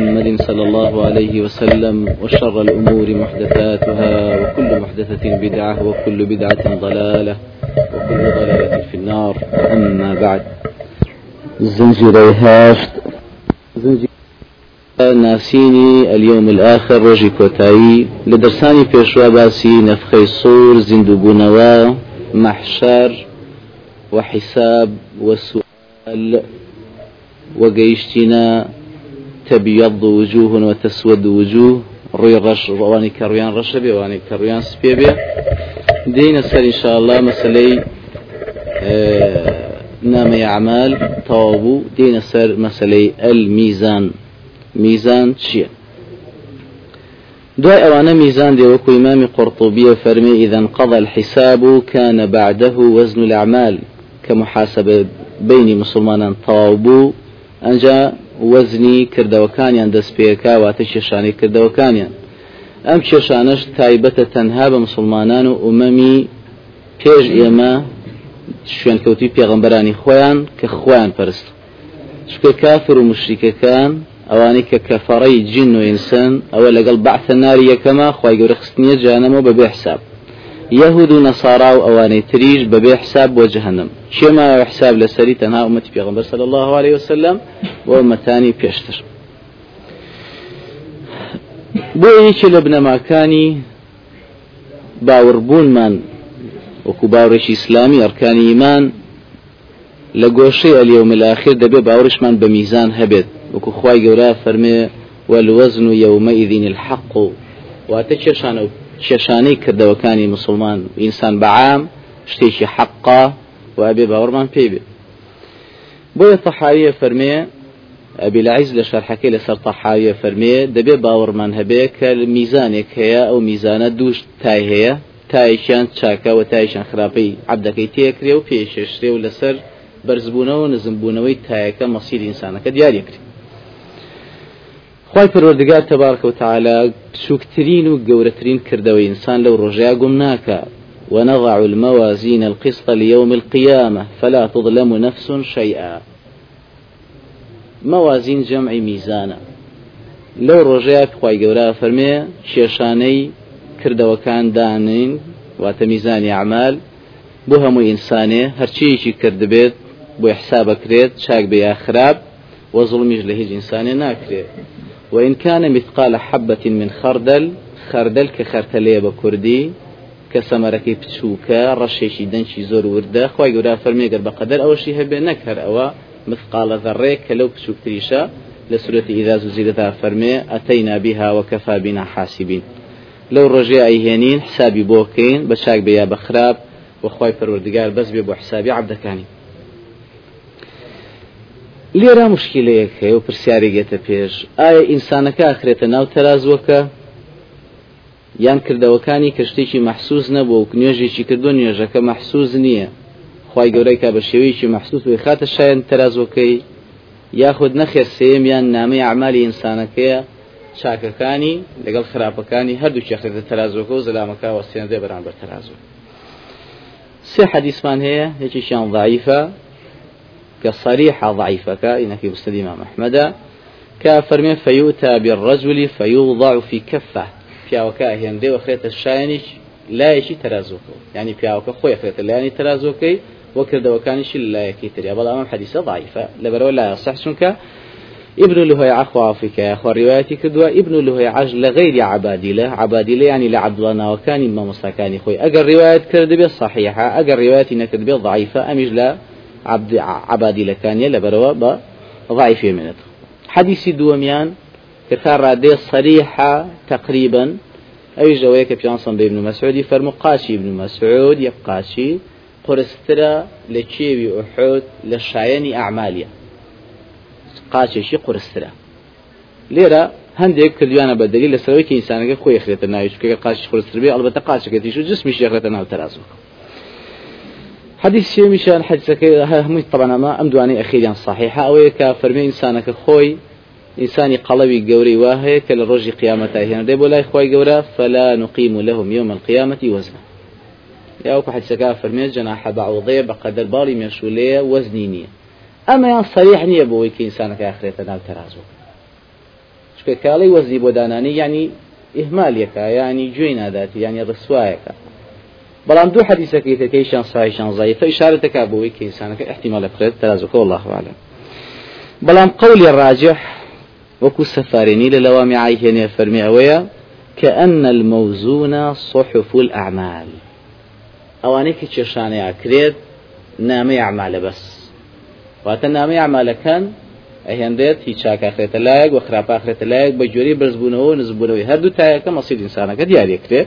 محمد صلى الله عليه وسلم وشر الأمور محدثاتها وكل محدثة بدعة وكل بدعة ضلالة وكل ضلالة في النار. أما بعد. زنجیرەی هەشت ناسینی اليوم الآخر ڕۆژی کۆتایی. لە دەرسانی پێشوا باسی نەفخی صور زیندووبوونەوە مەحشەر و حیساب وسؤال وقيشتنا تبيض وجوه وتسود وجوه. روي رش رواني كرويان رش بي واني كرويان سبي بي. دين سر إن شاء الله مسألة آه نام أعمال طوابو دين سر مسألة الميزان. ميزان شيء دعاء أوانا ميزان دي وكو إمام قرطبي فرمي إذا انقضى الحساب كان بعده وزن الأعمال. كمحاسبة بين مسلمان طوابو أنجا وەزنی کردەوەکانیان دەست پێەکە واتە کێشانەی کردەوەکانیان. ئەم کێشانش تایبەتە تەنها بە مسلمانان و ئومەمی پێش ئێمە شوێنکەوتی پێغمبەرانی خۆیان کە خۆیان پەرست. چکە کافر و مشریکەکان ئەوانەی کە کەفەڕەی جین و ئینسان ئەوە لەگەڵ بەعثە ناری یەکەمە خی گەورە خستنیە جانەمەوە بەبێ حساب. يهود ونصارى وأواني تريج ببي حساب وجهنم. شما حساب لسري تنها أمتي بيغمبر صلى الله عليه وسلم و ئوممەتانی پێشتر. بۆ یەکی لە بنەماکانی باوەڕبوونمان وەکو باوڕێکی ئیسلامی ئەرکانی ئیمان لە گۆشەی اليوم الآخر دەبێ باوڕشمان بە میزان هەبێت وەکو خوای گەورە فەرمێ والوزن يومئذ الحق. واتە کێشانە کێشانەی کردەوەکانی مسلمان. ئینسان بەعام شتێکی حەقا و ئەبێ باوەڕمان پێی بێ بۆیە تەحاویە فەرمێ ئەبی لەعیز لە شەرحەکەی لەسەر تەحاویە فەرمێ دەبێ باوەڕمان هەبێ کە میزانێک هەیە ئەو میزانە دووش تای هەیە تایشیان چاکە و تایشان خراپەی عبدەکەی تێکرێ و پێشێشتێ و لەسەر بەرزبوونەوە نزمبوونەوەی تایەکە مەسیری ئینسانەکە دیارێکری خی پەروەردگار تەبارکە و تعالا سوکتترین و گەورەترین کردەوەی ئینسان لەو ڕۆژیا گوم ناکە. ونضع الموازين القسط ليوم القيامة فلا تظلم نفس شيئا. موازين جمع ميزانة لو رجع بخواي قورا فرمي شيشاني كرد وكان دانين واتميزان أعمال بهم إنساني هرشيشي كرد بيت بو حساب كريت شاك بيا خراب وظلميج لهيج إنساني ناكريت وإن كان مثقال حبة من خردل خردل كخرتلية بكردي كسمركي بتشوكا رشيشي دنشي زور ورده خواهي قرا فرمي قر بقدر أو شي هبه نكر أو مثقال ذرة كلو بتشوك تريشا لسورة إذا زلزلتها فرمي أتينا بها وكفى بنا حاسبين لو رجع أيهنين حسابي بوكين بشاك بيا بخراب وخواي پروردگار بس بيبو حسابي عبدكاني لێرا مشکلەیەک هەیە و پرسیارێگێتە پێش. ئایا ئینسانەکە ئاخرێتە ناو تەرازوەکە؟ یان کردەوەکانی کە شتێکی مەحسوس نەبوو و نوێژێکی کردو نوێژەکە مەحسوس نییە. خی گەورەی کا بە شێوەیەکی مەحسوس و خاتە شایەن تەرازۆکەی یاخود نەخێر سێم یان نامەی عملی ئینسانەکەیە چاکەکانی لەگەڵ خراپەکانی هەردوو چێخێتە تەرازۆکە و زلامەکە وەسیێنەدە بەرامبەر تەرازۆ سێ حەدیسمان هەیە یەکیشیان ضعیفە. كصريحة ضعيفة كإنك مسند إمام أحمد. كفرمي فيؤتى بالرجل فيوضع في كفة. پیاوەکە هێندێ وەخرێتە شایانیش لایەکی تەرازۆکە يعني پیاوەکە خۆی خرێتە لایانی تەرازۆکەی وەکردەوەکانیشی لایەکی تریا بەڵام ئەم حەدیسە ضعیفە لەبەرەوە لا يصح چونکە ابن لهي عخو أفريكا أخو روايتي كدوا ابن لهي عج لغير عبادلة عبادلة يعني لعبد الله وكان ما مساكاني خوي أجر رواية كرد صحيحة أجر رواية نكرد ضعيفة أمج لا عبد عبادي لكانية لبروا ضعيف منت حديثي دوميان كثار رادي صريحة تقريبا. أي جويك بيانصن بابن مسعود؟ فرمو قاشي ابن مسعود يبقاشي. قرسترا لشيبي أحد لشايني أعماليا. قاشي شي قرسترا. ليرة هەندێک کردوانە بە دلیل لەسەرەوەی کە ئینسانەکە خۆی خرێتە ناویچکە قاش خستر بێ ئەڵبەتە قاچەکەتیش و جسمی شێخرێتە ناو تەرازوەکە حديث شيء مشان حديثك هم طبعا ما أم دواني أخيرا صحيحة. أو كفرمي إنسانك خوي إنساني قلبي قوري واهي كل رجي قيامته هنا. ديبو لا إخوي قورا فلا نقيم لهم يوم القيامة وزنا. يا أوكو حديثك فرمي جناح بعوضية بقدر بالي مشولية وزنينية أما يعني صريح نية بوي كي إنسانك آخرية نال ترازو. چکە کاڵی وەزی بۆ دانانی ینی ئهمالێکە ینی گوێی ناداتی بەڵام دوو حەدیسەکەی تەکەیشان سایشان زایفە ئشارەتەکە بۆەوەی کە ئینسانەکە احتیمال بکرێت ترازەکە الله عالم بەڵام قولی ڕاجح وەکو سەفارێنی لە لەوامی عیهێنێ فەرمی ئەوەیە كأن الموزون صحف الأعمال. ئەوانەی کە کێشانەیە کرێت نامەی عمالە بەس واتە نامەی عمالەکان ئەهێندێت هیچ چاکاخرێتە لایەک و خراپاخرێتە لایەک بە جۆری برزبوونەوە نزبوونەوەی هەردوو تایەکە مەسیر ئینسانەکە دیارێکرێ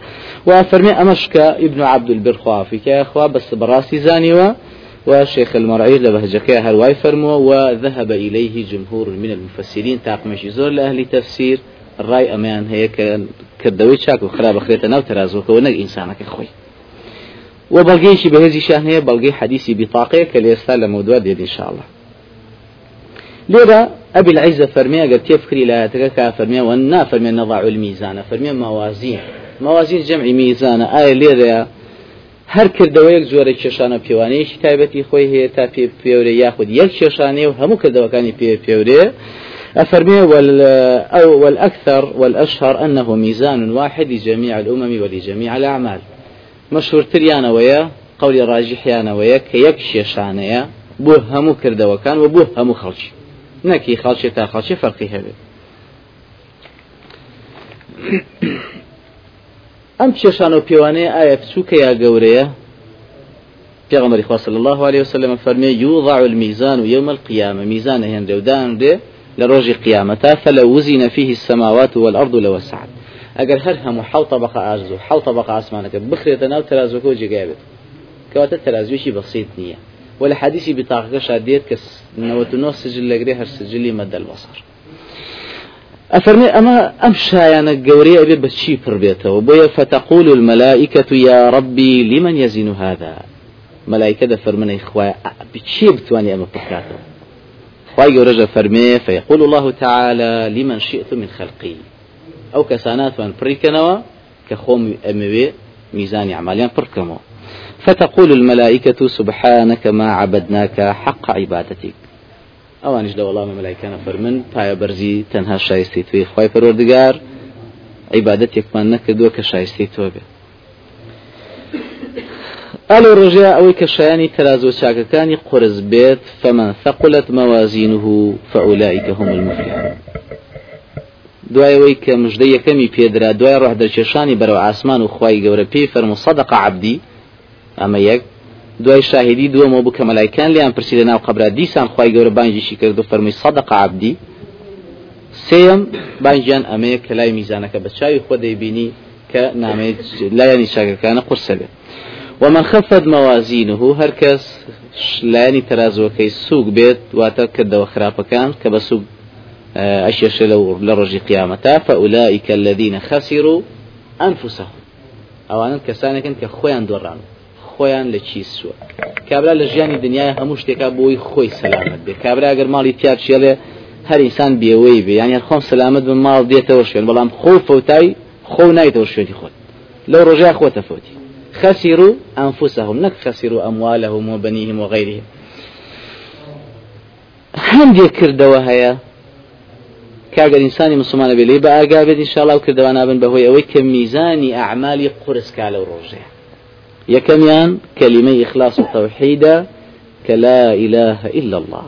و فەرمی ئەمەشکە ئیبن عبد البرخوافی کە خوا بەست بەڕاستی زانیوە وشيخ المرعي لبهجكي هرواي فرموا وذهب إليه جمهور من المفسرين تاقمشي زور لأهل تفسير الرأي أمان هي كردوي شاك وخراب خريطة ناو ترازوك ونق إنسانك خوي وبلغيشي بهذه شان هي بلغي حديثي بطاقة كاليستا لموضوع دي إن شاء الله لێرە أبي العزة فرمي ئەگەر تێفکری لایەتەکە کا فەرمیێ و نا فەرمیێ نەضاع الميزانە فەرمیێ موازين موازين جمع ميزانە ئایا لێرەیە هەر کردەوەیەک زۆرە کێشانە پێوانەیەکی تایبەتی خۆی هەیە تا پێ پێورە یاخود یەک کێشانەیە و هەموو کردەوەکانی پێ پێورێ أفرمي أو والأكثر والأشهر أنه ميزان واحد لجميع الأمم ولجميع الأعمال. مشهور تريانا ويا قولي راجحيانا ويا كيك شيشانيا بو همو كردوكان وبو همو خلشي نەکی خاڵچێ تا خاڵچێ فەرقی هەبێت ئەم کێشان و پێوانەیە ئایا بچووکە یا گەورەیە خوا صلی الله عليه وسلم فەرمێ يوضع الميزان يوم القيامة ميزان هێندێ و دانرێ لە ڕۆژی قیامەتا فلو وزن فيه السماوات والأرض لوسعت ئەگەر هەر هەموو حوت طبقة ئاژز و حوت طبقة ئاسمانەکە بخرێتە ناو تەرازۆکە و جێگای بێت کەواتە تەرازوێکی بەسیط ولا حديثي بطاقة شاديت كس نوتنو سجل لقري هر سجلي مد البصر. أفرمي أما أمشى يعني قوري أبي بتشي بربيته وبويا فتقول الملائكة يا ربي لمن يزن هذا؟ ملائكة فرمنا إخوة بتشي بتواني أما بكاته خواي يرجى فرمي فيقول الله تعالى لمن شئت من خلقي. أو كسانات وان بريكنوا كخوم أموي ميزاني عماليان بركمو فتقول الملائكة سبحانك ما عبدناك حق عبادتك. ئەوانش لە وەڵامە مەلایکانە فەرمن پایە بەرزی تەنها شایستی توی خی پەروەردگار عیبادەتێکمان نەکردووە کە شایستی تۆ بێت ئەلو ڕژە ئەوەی کە شایانی تەرازۆ چاکەکانی قرس بێت فەمە ثقلت موازينه فأولئك هم المفلحون. دوایەوەی کە مژدە یەکەمی پێدرا دوای ڕۆح دەرچێشانی بەرەو ئاسمان و خی گەورە پێی فەرمو صدق عبدی ئەمە یەک. دوای شاهدی دووەمە بوو کە مەلایکان لیان پرسی لە ناو قبرا دیسان خی گەورە بانجیشی کرد و فەرمی سەدق عبدی. سێم بانجیان ئەمەیە کە لای میزانەکە بە چاوی خۆ دەیبینی کە نامێت لایانی چاکەکانە قورسە بێت ومن خفت موازينه هركس لاني ترازوكي سوق بيت واتا كدوا خرافكان كبسوق أشيش لو لرجي قيامتا فأولئك الذين خسروا أنفسهم. أو أن كسانك كخوان دورانو خۆیان لە چیسووە کابرا لە ژیانی دنیای هەموو شتێکا بۆی خۆی سەلامت بێ. کابرا ئەگەر ماڵی تیار چێڵێ هەر ئینسان بێوەی بێ. یان خۆم سەلامت بە ماڵ دێتەوە شوێن بەڵام خۆ فەوتای خۆ نایتەوە شوێنی خۆت. لەو ڕۆژای خۆتە فەوتی خسروا أنفسهم نك خسروا أموالهم وبنيهم وغيرهم هەندێک کردەوە هەیە؟ کاگەر ئینسانی مسلمانە بێ لێ بە ئاگا بێت ئینشاءڵاو کردەوە نابن بەهۆی ئەوەی کە میزانی ئەعمالی قورسکا لەو ڕۆژەیە. يكميان كلمة إخلاص وتوحيد كلا إله إلا الله.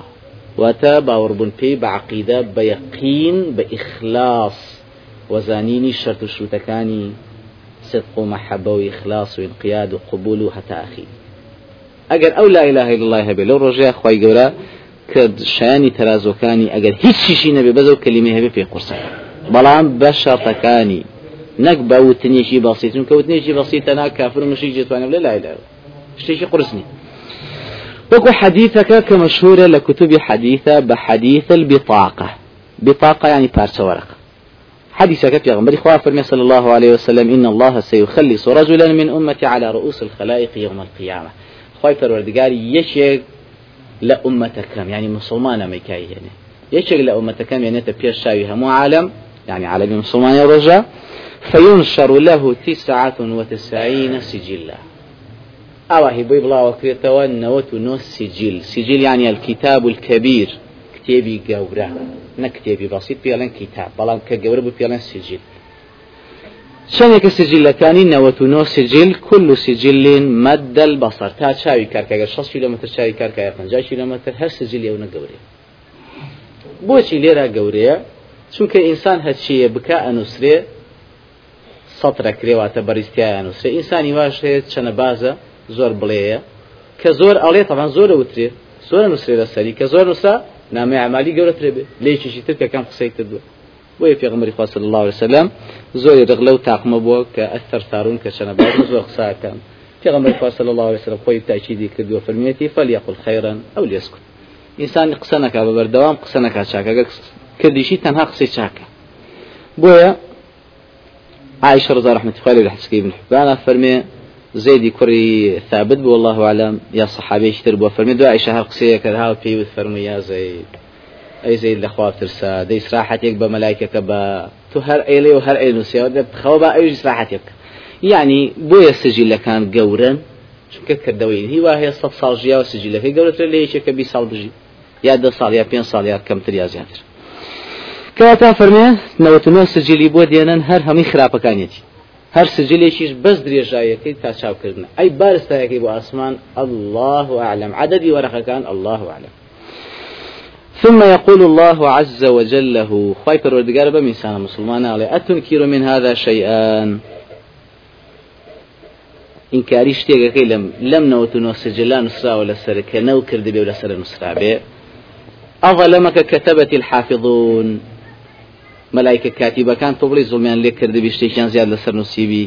واتا باوربون بي بعقيدة بيقين بإخلاص. وزانيني شرط شروتكاني صدق ومحبة وإخلاص وإنقياد وقبول حتى أخي أجر أو لا إله إلا الله هبي لو رجع خواي قولا كد شاني ترازوكاني أجر هيت شيشي نبي بزو كلمة هبي في قرصة. بلان بشرطكاني نەک بە وتنیشی بەسیتون کە وتنیشی بەسیتەنا کافر و مشی جێتوانم لە لای لای شتێکی قرسنی وەکو حديثك كمشهورة لكتب حديثة بحديث البطاقة. بطاقة يعني بارسة ورقة حديثك في غمر إخوة فرمي صلى الله عليه وسلم إن الله سيخلص رجلا من أمتي على رؤوس الخلائق يوم القيامة. خواهي فروردقار يشيك لأمتك يعني مسلمان ميكاي يعني يشيك لأمتك يعني تبير شاوي همو عالم يعني عالم مسلمان الرجال فينشر له تسعة وتسعين سجلا. أواهي بيبلا وكريتوا نوت نوس سجل. سجل يعني الكتاب الكبير. گەورە نە کتێبی بەسیت پێڵەن کتاب بەڵام کە گەورە بوو پێڵەن سجل. شەنێکە سجلەکانی نەوەتونۆ سجل. كل سجل مد البصر. تا چاوی کارکەگە 6 کیلومتر چاوی کارکە 50 کیلومتر هەر سجل ئەوە گەورەیە بۆچی لێرە گەورەیە چونکە ئینسان هەچیە بکە ئەنووسرێ سەترە کرێواتە بەریستیان نووسێ ئینسانی واش هەیە چەنە بازە زۆر بڵێە کە زۆر ئەڵێ تەوان زۆر وترێ زۆر نووسێ لە سەری کە زۆر نووسا نامی عملی گەورەترێ بێ لێکیشی تر کە کەم قسەی کردووە بۆیە پێغمەری خوا صلی الله عليه وسلم زۆر رغلە و تاقمە بووە کە ئەستەر سارون کە چەنە باز زۆر قساکەم پێغمەری خوا صلی الله وسلم خۆی تاکیدی کردووە فەرمیێتی فەلیقل خەیرا ئەو لێسکوت ئینسان قسە نەکا بە بەردەوام قسە نەکا چاکە کردیشی تەنها قسەی عائشة رضا رحمة الله عليه حسكي بن حبانا فرمي زيدي كري ثابت بو الله أعلم يا صحابي اشتر بو فرمي دو عائشة هالقصية كرها وبيوث فرمي يا زيد. أي زيد لخواب ترسا دي سراحتك بملائكة با تو هر ايلي وهر ايلي نسيا خوابا ايج سراحتك يعني بو يسجل كان قورا چونکە کردەوەی هیوا هەیە سە ساڵ ژیا و سجلەکەی گەورەتر لە یەکێکە بی ساڵ بژی یا دە ساڵ یا پێ ساڵ یا کەمتر یا زیاتر کەواتا فەرمێ نەوەتنۆ سجلی بۆ دێنن هەر هەمی خراپەکانێتی هەر سجلێکیش بەس درێژایەکەی تا چاوکردن. ئەی بارستایەکەی بۆ ئاسمان الله أعلم. عددي ورقەکان الله أعلم. ثم يقول الله عز وجل له خواي پروردگار بمسان مسلمان عليه أتنكر من هذا شيئا؟ إنكاري شتێگەکەی لەم لەم نەوتنەوە سجلان نووسراوە لەسەر کە نەو کرد بێ لەسەر نووسرا بێ أظلمك كتبت الحافظون. مەلایکە کاتیبەکان تۆ بڵی زڵمیان لێ کردبی شتێکیان زیاد لەسەر نووسیبی.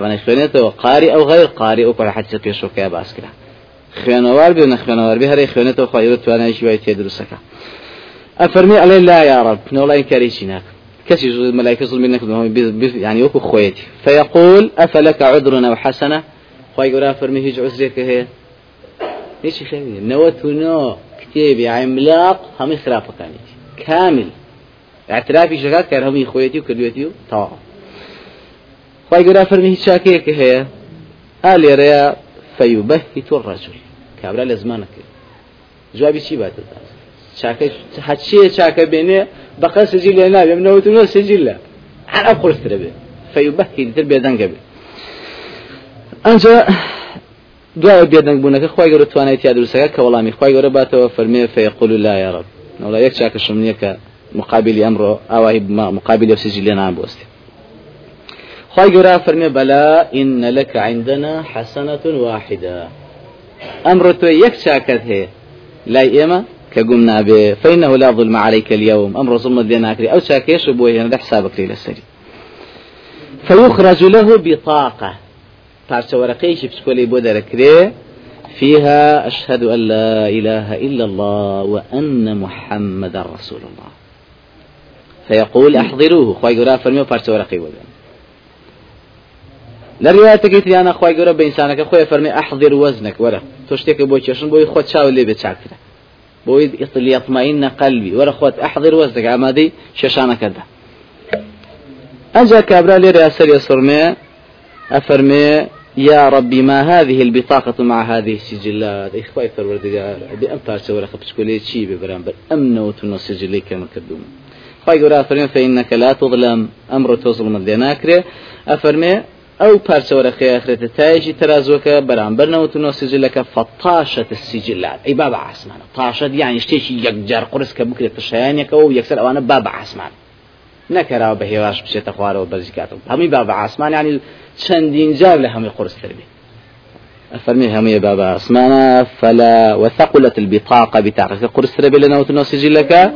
ڕەنە خوێنێتەوە قاری ئەو غیر قاری ئەو پەرحەجە پێشۆکەیە باسکرا خوێنەوار بێ نەخوێنەوار بێ هەرێ خوێنێتەوە خۆیرە توانایشی وای تێ دروستەکە. ئەفەرمی ئەڵێ لا یا رب نەوڵای کارێکی ناک؟ كسي ملائكة ظلمي نكدو يعني وكو خويتي فيقول أفلك عذر أو حسنة خواهي قرا فرمي هيج عذرك هي ليش خير نوت نو كتابي عملاق هم كانت كامل اعترافی شکات کرد هەمووی خۆیەتی و کردوێتی و تەواو خی گەورا فەرمی هیچ چاکەیەکە هەیە ئا لێرەیە فەیوبەهی تۆ ڕەجل کابرا لە زمانەکە جوابی چی چاکە بێنێ؟ بەقە سجل لێ نابێ منەوتنەوە سجل لە. هەر ئەو قرسترە بێ. فەیوبەهی تر بێدەنگە بێ. ئەنجا دوای بێدەنگ بوونەکە خی گەورە توانێت یا دروستەکە کە وەڵامی خی گەورە باتەوە فەرمێ فەیقول لا یا رب. نوڵا یەک چاکەشم مقابل أمره أو مقابل سجل نام بوستي خواهي قرا فرمي بلا إن لك عندنا حسنة واحدة. أمر تو يكشاكت هي لا إما كقمنا به فإنه لا ظلم عليك اليوم. أمر ظلم لنا أو شاكيش بوه هنا حسابك لي للسري فيخرج له بطاقة. ورقيش بسكولي بودر كريه فيها أشهد أن لا إله إلا الله وأن محمد رسول الله. فيقول أحضروه. خواهي قرا فرمي وفارس ورقي وبين لرواية تقيت أنا خواهي قرا بإنسانك خواهي فرمي أحضر وزنك ورا تشتك بوي تشون بوي خود شاو اللي بتشاكره بوي ليطمئن قلبي ورا خود أحضر وزنك عمادي ششانك ده أنجا كابرا لرئاسة يصرمي أفرمي يا ربي ما هذه البطاقة مع هذه السجلات إخوائي فروردقار أبي أمتار سورة خبسكولي تشي ببرامبر أمنوت السجلي كما كدوم خی گەورە فەرمێ فەینەکە لا تظلم ئەمڕۆ تۆ زڵمت لێ ناکرێ ئەفەرمێ ئەو پارچەوەرە خێخرێتە تایشی تەرازوەکە بەرامبەر نەوتنەوە سجلەکە فەتاشە سیجلات ئەی بابە عسمانە تاشەت یانی شتێکی یەکجار قرس کە بکرێت شایانێکەوە و یەکسەر ئەوانە بابە عسمان نەکەراوە بە هێواش بچێتە خوارەوە بەرزیکاتەوە هەمی بابە عسمان ینی چەندین جار لە هەمووی قرستر بێت فرمي همية بابا اسمانا فلا وثقلت البطاقة بتاعك قرص ربي لنا وتنوسجي لك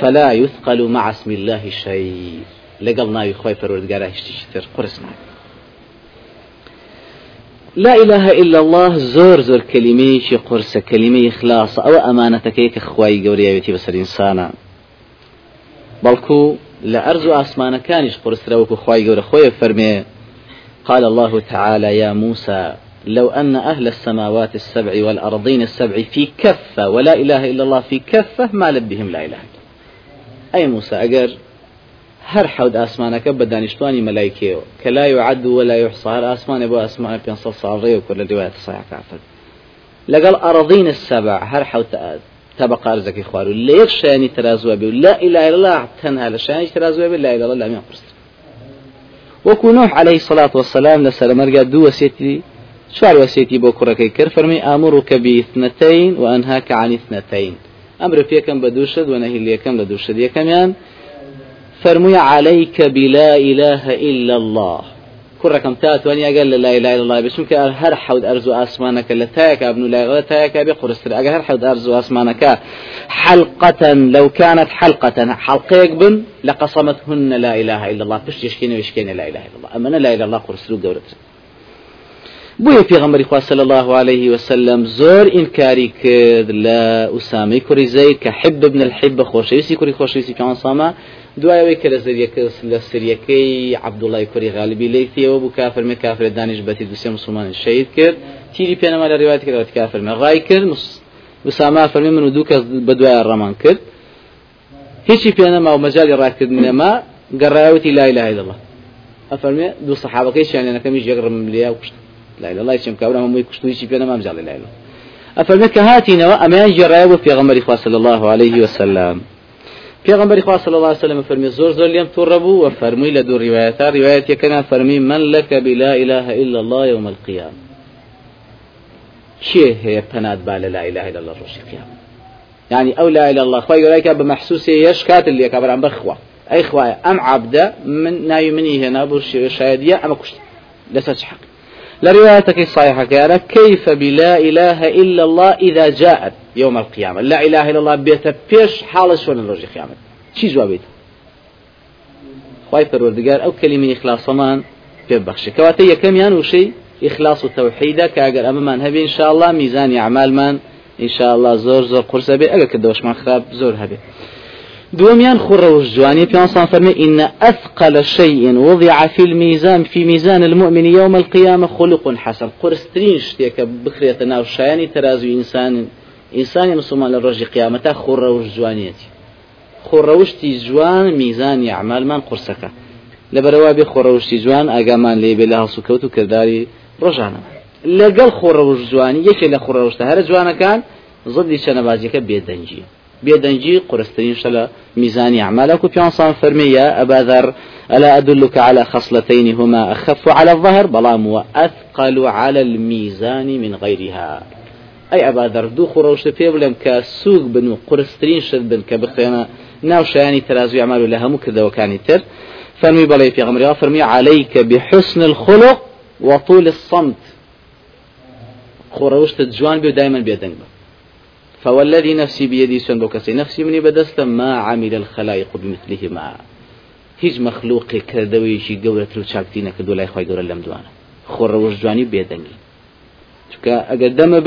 فلا يثقل مع اسم الله شيء. لقل ناوي خوي فرودقارا هشتشتر قرسنا لا إله إلا الله زور زور كلمة شي قرص كلمة إخلاص أو أمانتك هيك خواي قوريا بسر إنسانا. بلكو لا أرزو أسمان كانش قرص روكو خواي قوري خوي فرمي. قال الله تعالى يا موسى لو أن أهل السماوات السبع والأرضين السبع في كفة ولا إله إلا الله في كفة ما لبهم لا إله إلا أي موسى أجر هر حود ئاسمانەکە بە دانیشتوانی مەلایکەوە کە لا يعد ولا يحصى ئاسمانێ بۆ ئاسمان پێ ساڵڕێ و کە لە دوایە سایکافت لەگەڵ ئەڕضین السبع هەر حوت طبقة أرزك إخوار لا يخشاني ترازوا بي لا إله إلا الله تنها لشاني ترازوا بي لا إله إلا الله لا ينقرس وكو نوح عليه الصلاة والسلام لسر مرقى دو وسيتي شوار وسيتي بو كركي كر فرمي أمرك بإثنتين وأنهاك عن إثنتين. أمر فيكم بدوشد ونهي ليكم لدوشد يكم فرمي عليك بلا إله إلا الله. كركم تات واني قال لا إله إلا الله. بس ممكن هر حود أرزو آسمانك. لا تاك ابن لا غلا تاك أبي قرستر هر حود أرزو آسمانك. حلقة لو كانت حلقة حلقيك بن لقصمتهن لا إله إلا الله. بش يشكيني ويشكيني لا إله إلا الله. اما لا إله إلا الله قرستر قولت بوي في غمر إخوة صلى الله عليه وسلم زور إنكاري كرد لا أسامي كوري زي كحب ابن الحب خوشيسي كوري خوشيسي كان صاما دوایەوەی کە لە زریەکە لە سریەکەی عبدوڵای کوری غاالبی لەیتەوە بوو کافرمە کافر دانیش بەتی دوسێ مسلمان شید کرد. تیری پێنەما لە ڕێوات کردەوە کافرمە ڕای کرد. وساما فەرمی من و دوو کەس بە دوای ڕەمان کرد. هیچی پێنەما و مەجای ڕاکردنەما گەڕایەوەتی لای لای دڵە ئەفەرمێ دوو سەحابەکەی شانێنەکەمی ژێگڕم لیا کوشت لای لای چم کابرا هەمووی کوشت و هیچی پێنەما مجای لای ئەفەرمێ کە هاتینەوە ئەمیان جێڕایە بۆ پێغەمبەری خوا صلی الله عليه وسلم. پیغمبر خدا صلی الله علیه وسلم فرمی زور زور لیم تو ربو و فرمی لدو روایت روایت یکنا فرمی من لك بلا إله إلا الله يوم القيامة. چه هي پناد بال لا إله إلا الله روش القيامة. يعني أو لا إله إلا الله. خوي يراك بمحسوس يشكات اللي كبر عن بخوة. أي خواه أم عبد من ناي مني هنا بوش شاهديه أم كشت لسه حق. لروايتك الصحيحة كان كيف بلا إله إلا الله إذا جاءت يوم القيامة؟ لا إله إلا الله بيت بيش حال شون الرجل قيامة. شي جوابيت خواهي پروردگار أو كلمة إخلاص من ببخش كواتي يكم وشي إخلاص وتوحيدا كأجر أمام هبي إن شاء الله ميزان أعمال من إن شاء الله زور زور قرصة بي أجر كدوش من خراب زور هبي دوميان خر الجواني في فرمي إن أثقل شيء وضع في الميزان في ميزان المؤمن يوم القيامة خلق حسن. قرسترين شتيك بخرية ناو شاني ترازو إنسان إنسان مسلمان للرجي قيامته خر الجوانيتي خۆڕەوشتی جوان میزانی عمالمان قورسەکە لەبەرەوە بێ خۆڕەوشتی جوان ئاگامان لێ بێ لە هەڵسوکەوت و کردداری ڕۆژانە لەگەڵ خۆڕەوش جوانی یەکێ لە خۆڕەوشتە هەرە جوانەکان زدی چەنەبازیەکە بێدەنجی بێدەنجی قرسترین شە لە میزانی عمالك وبيانصان فرمي يا أبا ذر ألا أدلك على خصلتين هما أخف على الظهر؟ بلام وأثقل على الميزان من غيرها. أي أبا ذر دو خروش في بلم كسوق بن قرسترين شد بن كبخينا ناو شاني ترازو يعملوا لها مكذا وكاني تر. فرمي بلي في غمري فرمي عليك بحسن الخلق وطول الصمت. خروش تجوان بيو دائما بيدنگ فوالذي نفسي بيدي سن بوكسي نفسي مني بدست ما عمل الخلائق بمثلهما. هیچ مەخلوقی کردەوەیشی گەورەتر و چاکتینە کردو لای خی گەورە لەم دوانە خۆڕەوەش جوانی بێدەنگی چکە ئەگەر دەمە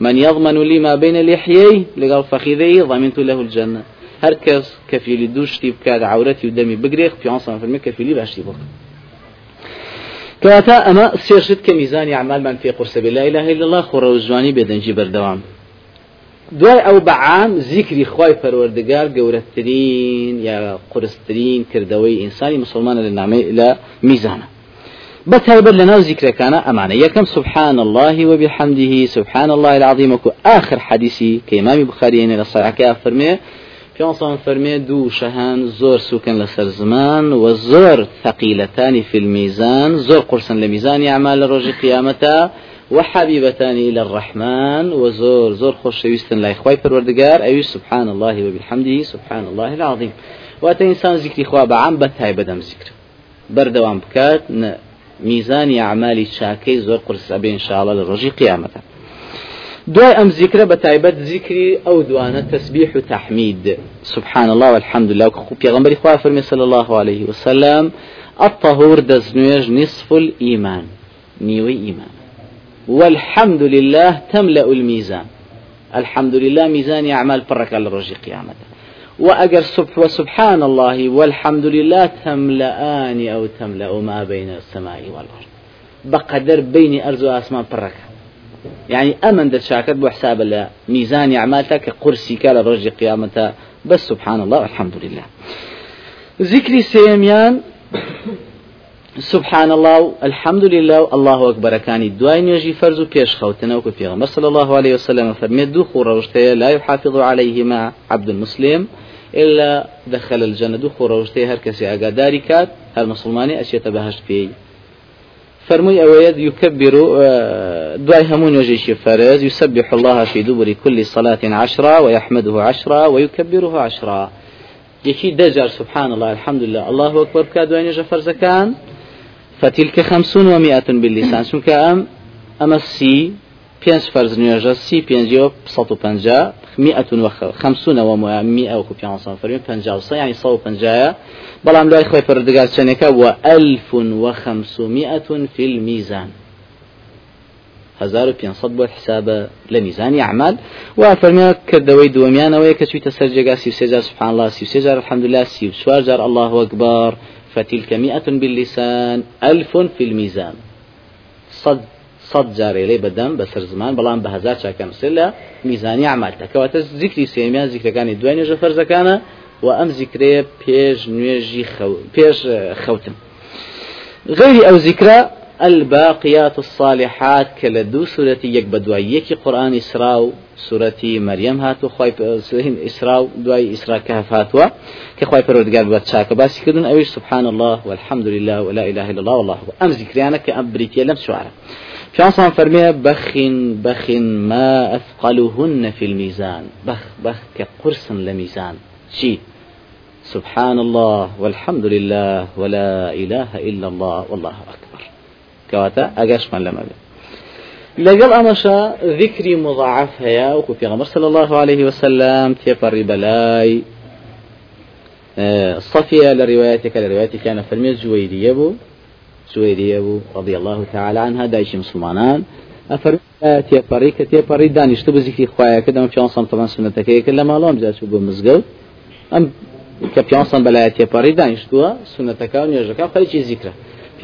من يضمن لي ما بين لحيي لقال فخذي ضمنت له الجنة. هر کەس کەفیلی دووشتی بکات عورەتی و دەمی بگرێت پیانسان فرمی کەفیلی باشی بۆ کەواتە ئەمە سێشت کە میزانی عمالمان پێ قرسە بێ لا إله إلا الله خۆڕە و جوانی بێدەنجی بەردەوام دوای ئەو بەعام زیکری خی پەروەردگار گەورەترین یا قرسترین کردەوەی ئینسانی مسلمانە لە نامەی لە میزانە. بتایبەت لەناو زیکرەکانە ئەمانە. یەکەم سبحان الله وبحمده سبحان الله العظيم وكو آخر حديثي كإمام بخاري لە صحيحەکە فەرمێ پیانسان فەرمێ دوو شەهان زۆر سوکن لەسەر زمان و زۆر ثقيلتان في الميزان لە میزانی ئەعمال لە ڕۆژی قیامەتە. وحبيبتان إلى الرحمن وزور زور خوش شويستن لا إخوي پروردگار. أي سبحان الله وبحمده سبحان الله العظيم. وأتى إنسان ذكر إخوة بعام بتهاي بدم ذكر. بردوام بكات ميزان أعمال شاكي زور قرص أبي إن شاء الله للرجي قيامته. دوای ئەم زیکرە بە تایبەت زیکری ئەو دوانە تسبیح و تحمید. سبحان الله والحمد لله وكو پیغمبر خوا فرمي صلى الله عليه وسلم الطهور دزنويج نصف الإيمان نيوي إيمان والحمد لله تملأ الميزان. الحمد لله ميزان أعمال برك على رجي قيامته. وأجر سبح وسبحان الله والحمد لله تملأان أو تملأ ما بين السماء والأرض. بقدر بين أرض وأسمان برك يعني أمن در شاكت بو حساب ميزان أعمالك قرسي كالا رجي قيامته. بس سبحان الله والحمد لله. ذكري سيميان سبحان الله الحمد لله الله أكبر. كان دواي نجي فرز بيش خوتنا وكفيغمبر صلى الله عليه وسلم فرمي دخول روشتي لا يحافظ عليهما عبد المسلم إلا دخل الجنة. دخول روشتي هر كسي أقاداري كات هر مسلماني أشياء بهشت فيه فرمي أويد يكبر دواي همون وجيش فرز يسبح الله في دبر كل صلاة عشرة ويحمده عشرة ويكبره عشرة. يكي دجر سبحان الله الحمد لله الله أكبر كادوين جفر كان فتلك خمسون ومئة باللسان چونکە ئەم ئەمە سی پێنج فەرز نوێژە سی پێنجەوە سەد و پەنجا مئة وخمسون ومئة وكو بيان فرمي پنجا وصا يعني صو پنجايا بلام لا إخوة فردقات شنكا وألف وخمسمائة في الميزان. هزار وبيان صد حساب لميزان يعمل وفرمي كردوي دوميان ويكا شوية سرجة سيو سبحان الله سيو الحمد لله سيو سوار الله أكبر فتلك مئة باللسان ألف في الميزان. صد صد جاري لي بدم بسر زمان بلان بهزار شاكا مسلا ميزاني عملتك كواتا ذكري سيميان ذكر كان دوين جفر زكانا وأم ذكري بيج نيجي خو بيج خوتم غير أو ذكرى الباقيات الصالحات كلا دو سورة يك بدواي. يكي قرآن إسراء سورة مريم هاتو خواي سورة إسراء دواي إسراء كهف هاتوا. كخواي فرودقار باتشاك باسي كدن أويش سبحان الله والحمد لله ولا إله إلا الله والله. أم ذكريانا كأم بريتيا لم شعر في عصام فرمية بخ بخ ما أثقلهن في الميزان. بخ بخ كقرص لميزان شي سبحان الله والحمد لله ولا إله إلا الله والله أكبر. كواتا أقاش من لما لقل أمشا ذكري مضاعف هيا وكفي غمر صلى الله عليه وسلم تيبر بلاي. صفية لروايتك لروايتك كان فرمي زويدي يبو. زويدي يبو رضي الله تعالى عنها دايش مسلمانان. أفرمي تيبري كتيبري دانيش تبو ذكري خوايا كده ما في عنصر طبعا سنتك كلا ما لهم جاتشو بمزقو أم كبيانصا بلا تيبري دانيش توا سنتك ونيجك خليش ذكره.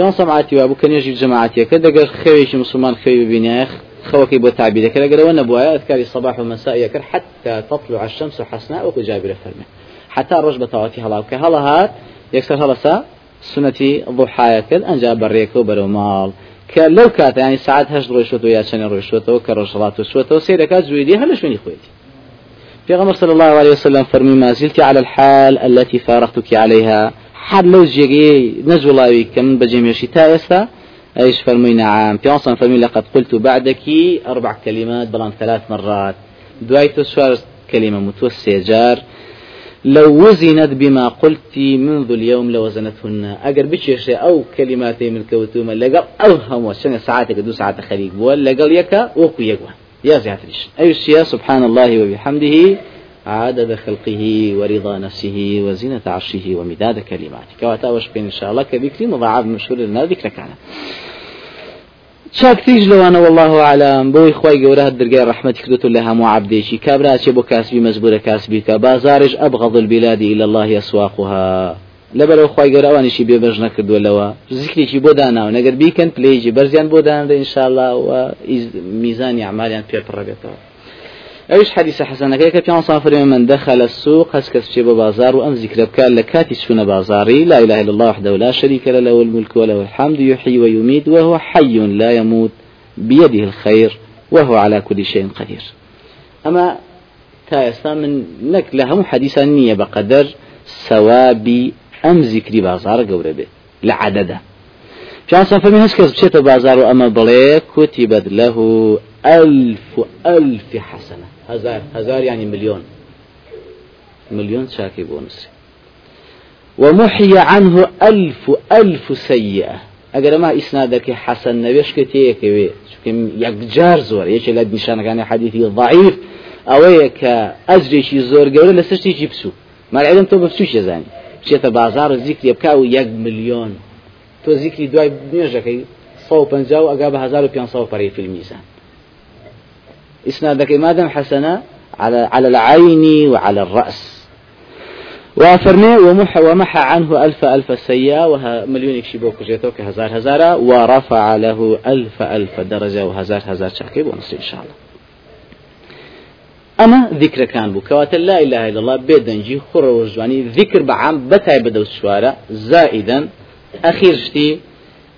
پیان سمعاتی وابو کنیجی جماعتی که دگر خویش مسلمان خوی ببینه خوكي بو تعبير كلا قال وأنا بوايا اذكار الصباح والمساء يكر حتى تطلع الشمس حسناء وكو جابر فرمه. حتى الرجبة تواتي هلا وكي هلا هات يكسر هلا سا سنتي ضحايا كل انجا بريك وبرو مال. كلو كات يعني ساعات هش روشوتو يا شن روشوتو كرشلات وشوتو سيرك زويدي هلش من خويتي في غمر صلى الله عليه وسلم فرمي ما زلت على الحال التي فارقتك عليها حد لو جيجي نزولاوي كم بجميشي تا إستا أيش فرمي نعم. بيونسان فرمي لقد قلت بعدك أربع كلمات بلان ثلاث مرات. دوايتو سوار كلمة متوسية جار. لو وزنت بما قلت منذ اليوم لوزنتهن. أجر بتشيش أو كلماتي من كوتوما لقل أو هم سنة ساعتك دو ساعة خليق بول لقل يكا وكو يقوى يا زياتريش أي الشيء سبحان الله وبحمده. عدد خلقه ورضا نفسه وزينة عرشه ومداد كلماته. كواتا بين إن شاء الله كذكري مضاعف مشهور لنا ذكر كان. چاکتیش لەوانە والله عالم بۆی خی گەورە دەرگای ڕحمەتی کردوت لە هەموو عبدێکی کابراچێ بۆ کاسبی مەزبورە کاسبی کە بازارش ئەبغەض البلادی إلى الله يسواقها. لەبەرەوە خی گەورە ئەوانیشی بێبەژ نەکردووە لەوە زیکرێکی بۆ داناوە نەگەر بیکەن پلێژی بەرزیان بۆ دانرە ئینشاءله و میزانی عمالیان پێپڕەبێتەوە إيش حديث حسن؟ كيف كان صافر من دخل السوق؟ هسكس شيء بازار وأم ذكر بكال لكاتي سنة بازاري. لا إله إلا الله وحده لا شريك له له الملك وله الحمد يحيي ويميت وهو حي لا يموت بيده الخير وهو على كل شيء قدير. أما تا من نك لهم حديثا نية بقدر ثواب أم ذكر بازار قوربه لعدده. كان صافر من هسكس بشيت بازار وأما بلي كتبت له ألف ألف حسنة. هزار هزار يعني مليون. مليون شاكي بونس ومحي عنه ألف ألف سيئة. أجر ما إسنادك حسن نبيش كتيك بي. يكجار زور. يش لد نشان كان حديثي ضعيف. أويك أجري شي زور قول لسشتي جبسو ما العلم تو بفسوش يزاني شيت بازار الذكر يبكاو يك مليون. تو ذكري دواي صو بنجاو أقاب هزار وبيان صو في الميزان. إسنادك مادام حسنة على على العين وعلى الرأس. وفرمي ومح ومحى عنه ألف ألف سيئة وها مليون يكشبوك جيتوك هزار هزارة ورفع له ألف ألف درجة وهزار هزار شاكيب ونصر إن شاء الله. أما ذكر كان بكوات لا إله إلا الله بيدنجي خر وجواني ذكر بعام بتاي بدو الشوارع زائدا أخير شتي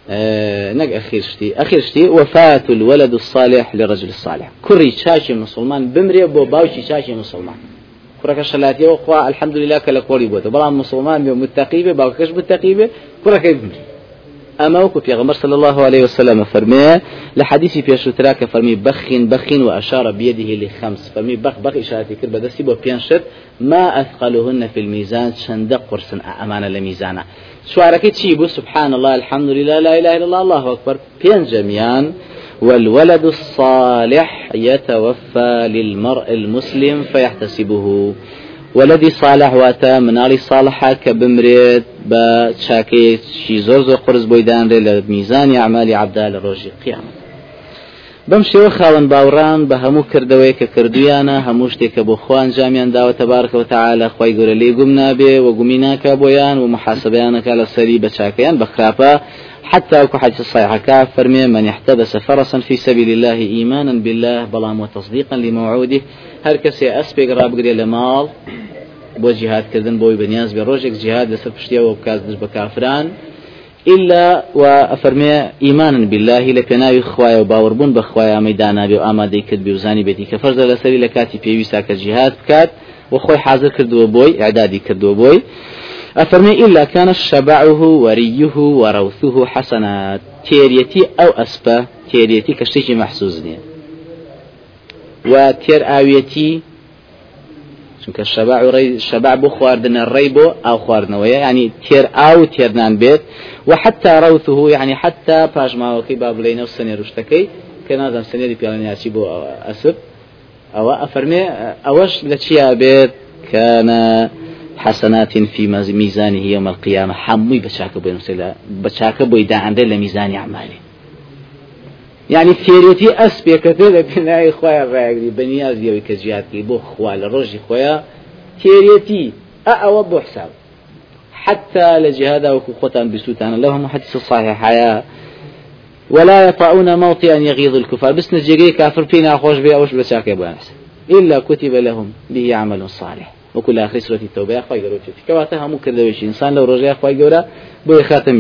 نەک ئەخیرشتی ئەخیرشتی وفات الولد الصالح لرجل الصالح. كري شاشي مسلمان بمري بو باوشي شاشي مسلمان. کوڕەکە شەلاتیەوە خوا الحەمدلله کە لە کۆڵی بۆتە بەڵام مسلمان بێ متتەقیبێ باوکەش متتەقیبێ کوڕەکەی بمری أما وكو في صلى الله عليه وسلم فرمي لحديث في شتراك فرمي بخين بخين وأشار بيده لخمس. فرمي بخ بخ إشارة كربة دستي بو بيانشت ما أثقلهن في الميزان شندق قرص أمانة لميزانا شوارك تشيبو سبحان الله الحمد لله لا إله إلا الله الله أكبر. بيان جميعا. والولد الصالح يتوفى للمرء المسلم فيحتسبه. ولدي صالح واتا مناڵی صالحە کە بمرێت بە چاکەیەکی زۆر زۆر قرس بۆی دانرێ لە میزانی عملی عبدا لە ڕۆژی قیامەت بەم شێوە خاوەن باوڕان بە هەموو شتێکە بۆ خوان جامیان داوەتە بارکەوە تعاالە خی گەورە لێ گوم نابێ و گومی ناکە بۆیان و محاسبیانەکە لە سەری بە چاکەیان بە خراپە. حتى الصحيح فرمي من احتبس فرسا في سبيل الله إيمانا بالله بلام وتصديقا لموعوده هر کەسێ ئەسپێک ڕابگرێ لە ماڵ بۆ جیهادکردن بۆی بەنیاز بێ ڕۆژێک جیهاد لەسەر پشتیەوە بکات دش بە کافران. إلا وأفرمي إيمانا بالله لپێناوی خوایە و باوەڕبوون بە خوای ئەمەدانا بێ و ئامادەی کرد بێ و زانی بێتی کە فەرزە لەسەری لە کاتی پێویستا کە جیهاد بکات و خۆی حاضر کردووە بۆی ئعدادی کردووە بۆی أفرمي إلا كان شبعه وريه وروثه حسنات تيريتي أو أسبا تيريتي كشتيجي محسوزني و تێر ئاوێتی چونکە شەبع شەبع بۆ خواردنە ڕێی بۆ ئاو خواردنەوەیە ینی تێر ئاو تێرنان بێت و حتا ڕوته ینی حتا پاژماوەکەی با بڵێنە و سنێ کە نازم سنێری پیاڵنیاچی بۆ ئەسب. ئەوە ئەفەرمێ ئەوەش لە چیا بێت؟ کەنە حسنات في ميزانه يوم القيامة حمي بشاك بين بشاك بيدا عند لميزان أعماله يعني فێرێتی ئەسپێکە پێ لە پێناوی خۆیان ڕایگری بەنیازیەوەی کە زیاتری بۆ خوا لە ڕۆژی خۆیان. حساب. حتى لجهاد وكو خوتان بسوتان لهم حديث صحيح حياة ولا يطعون موطئا يغيظ الكفار. بس نجيري كافر فينا خوش بي اوش بساك بانس إلا كتب لهم به عمل صالح. وكل آخر سورة التوبة أخوي قروتي كواتا إنسان لو رجع أخوي قورا بو خاتم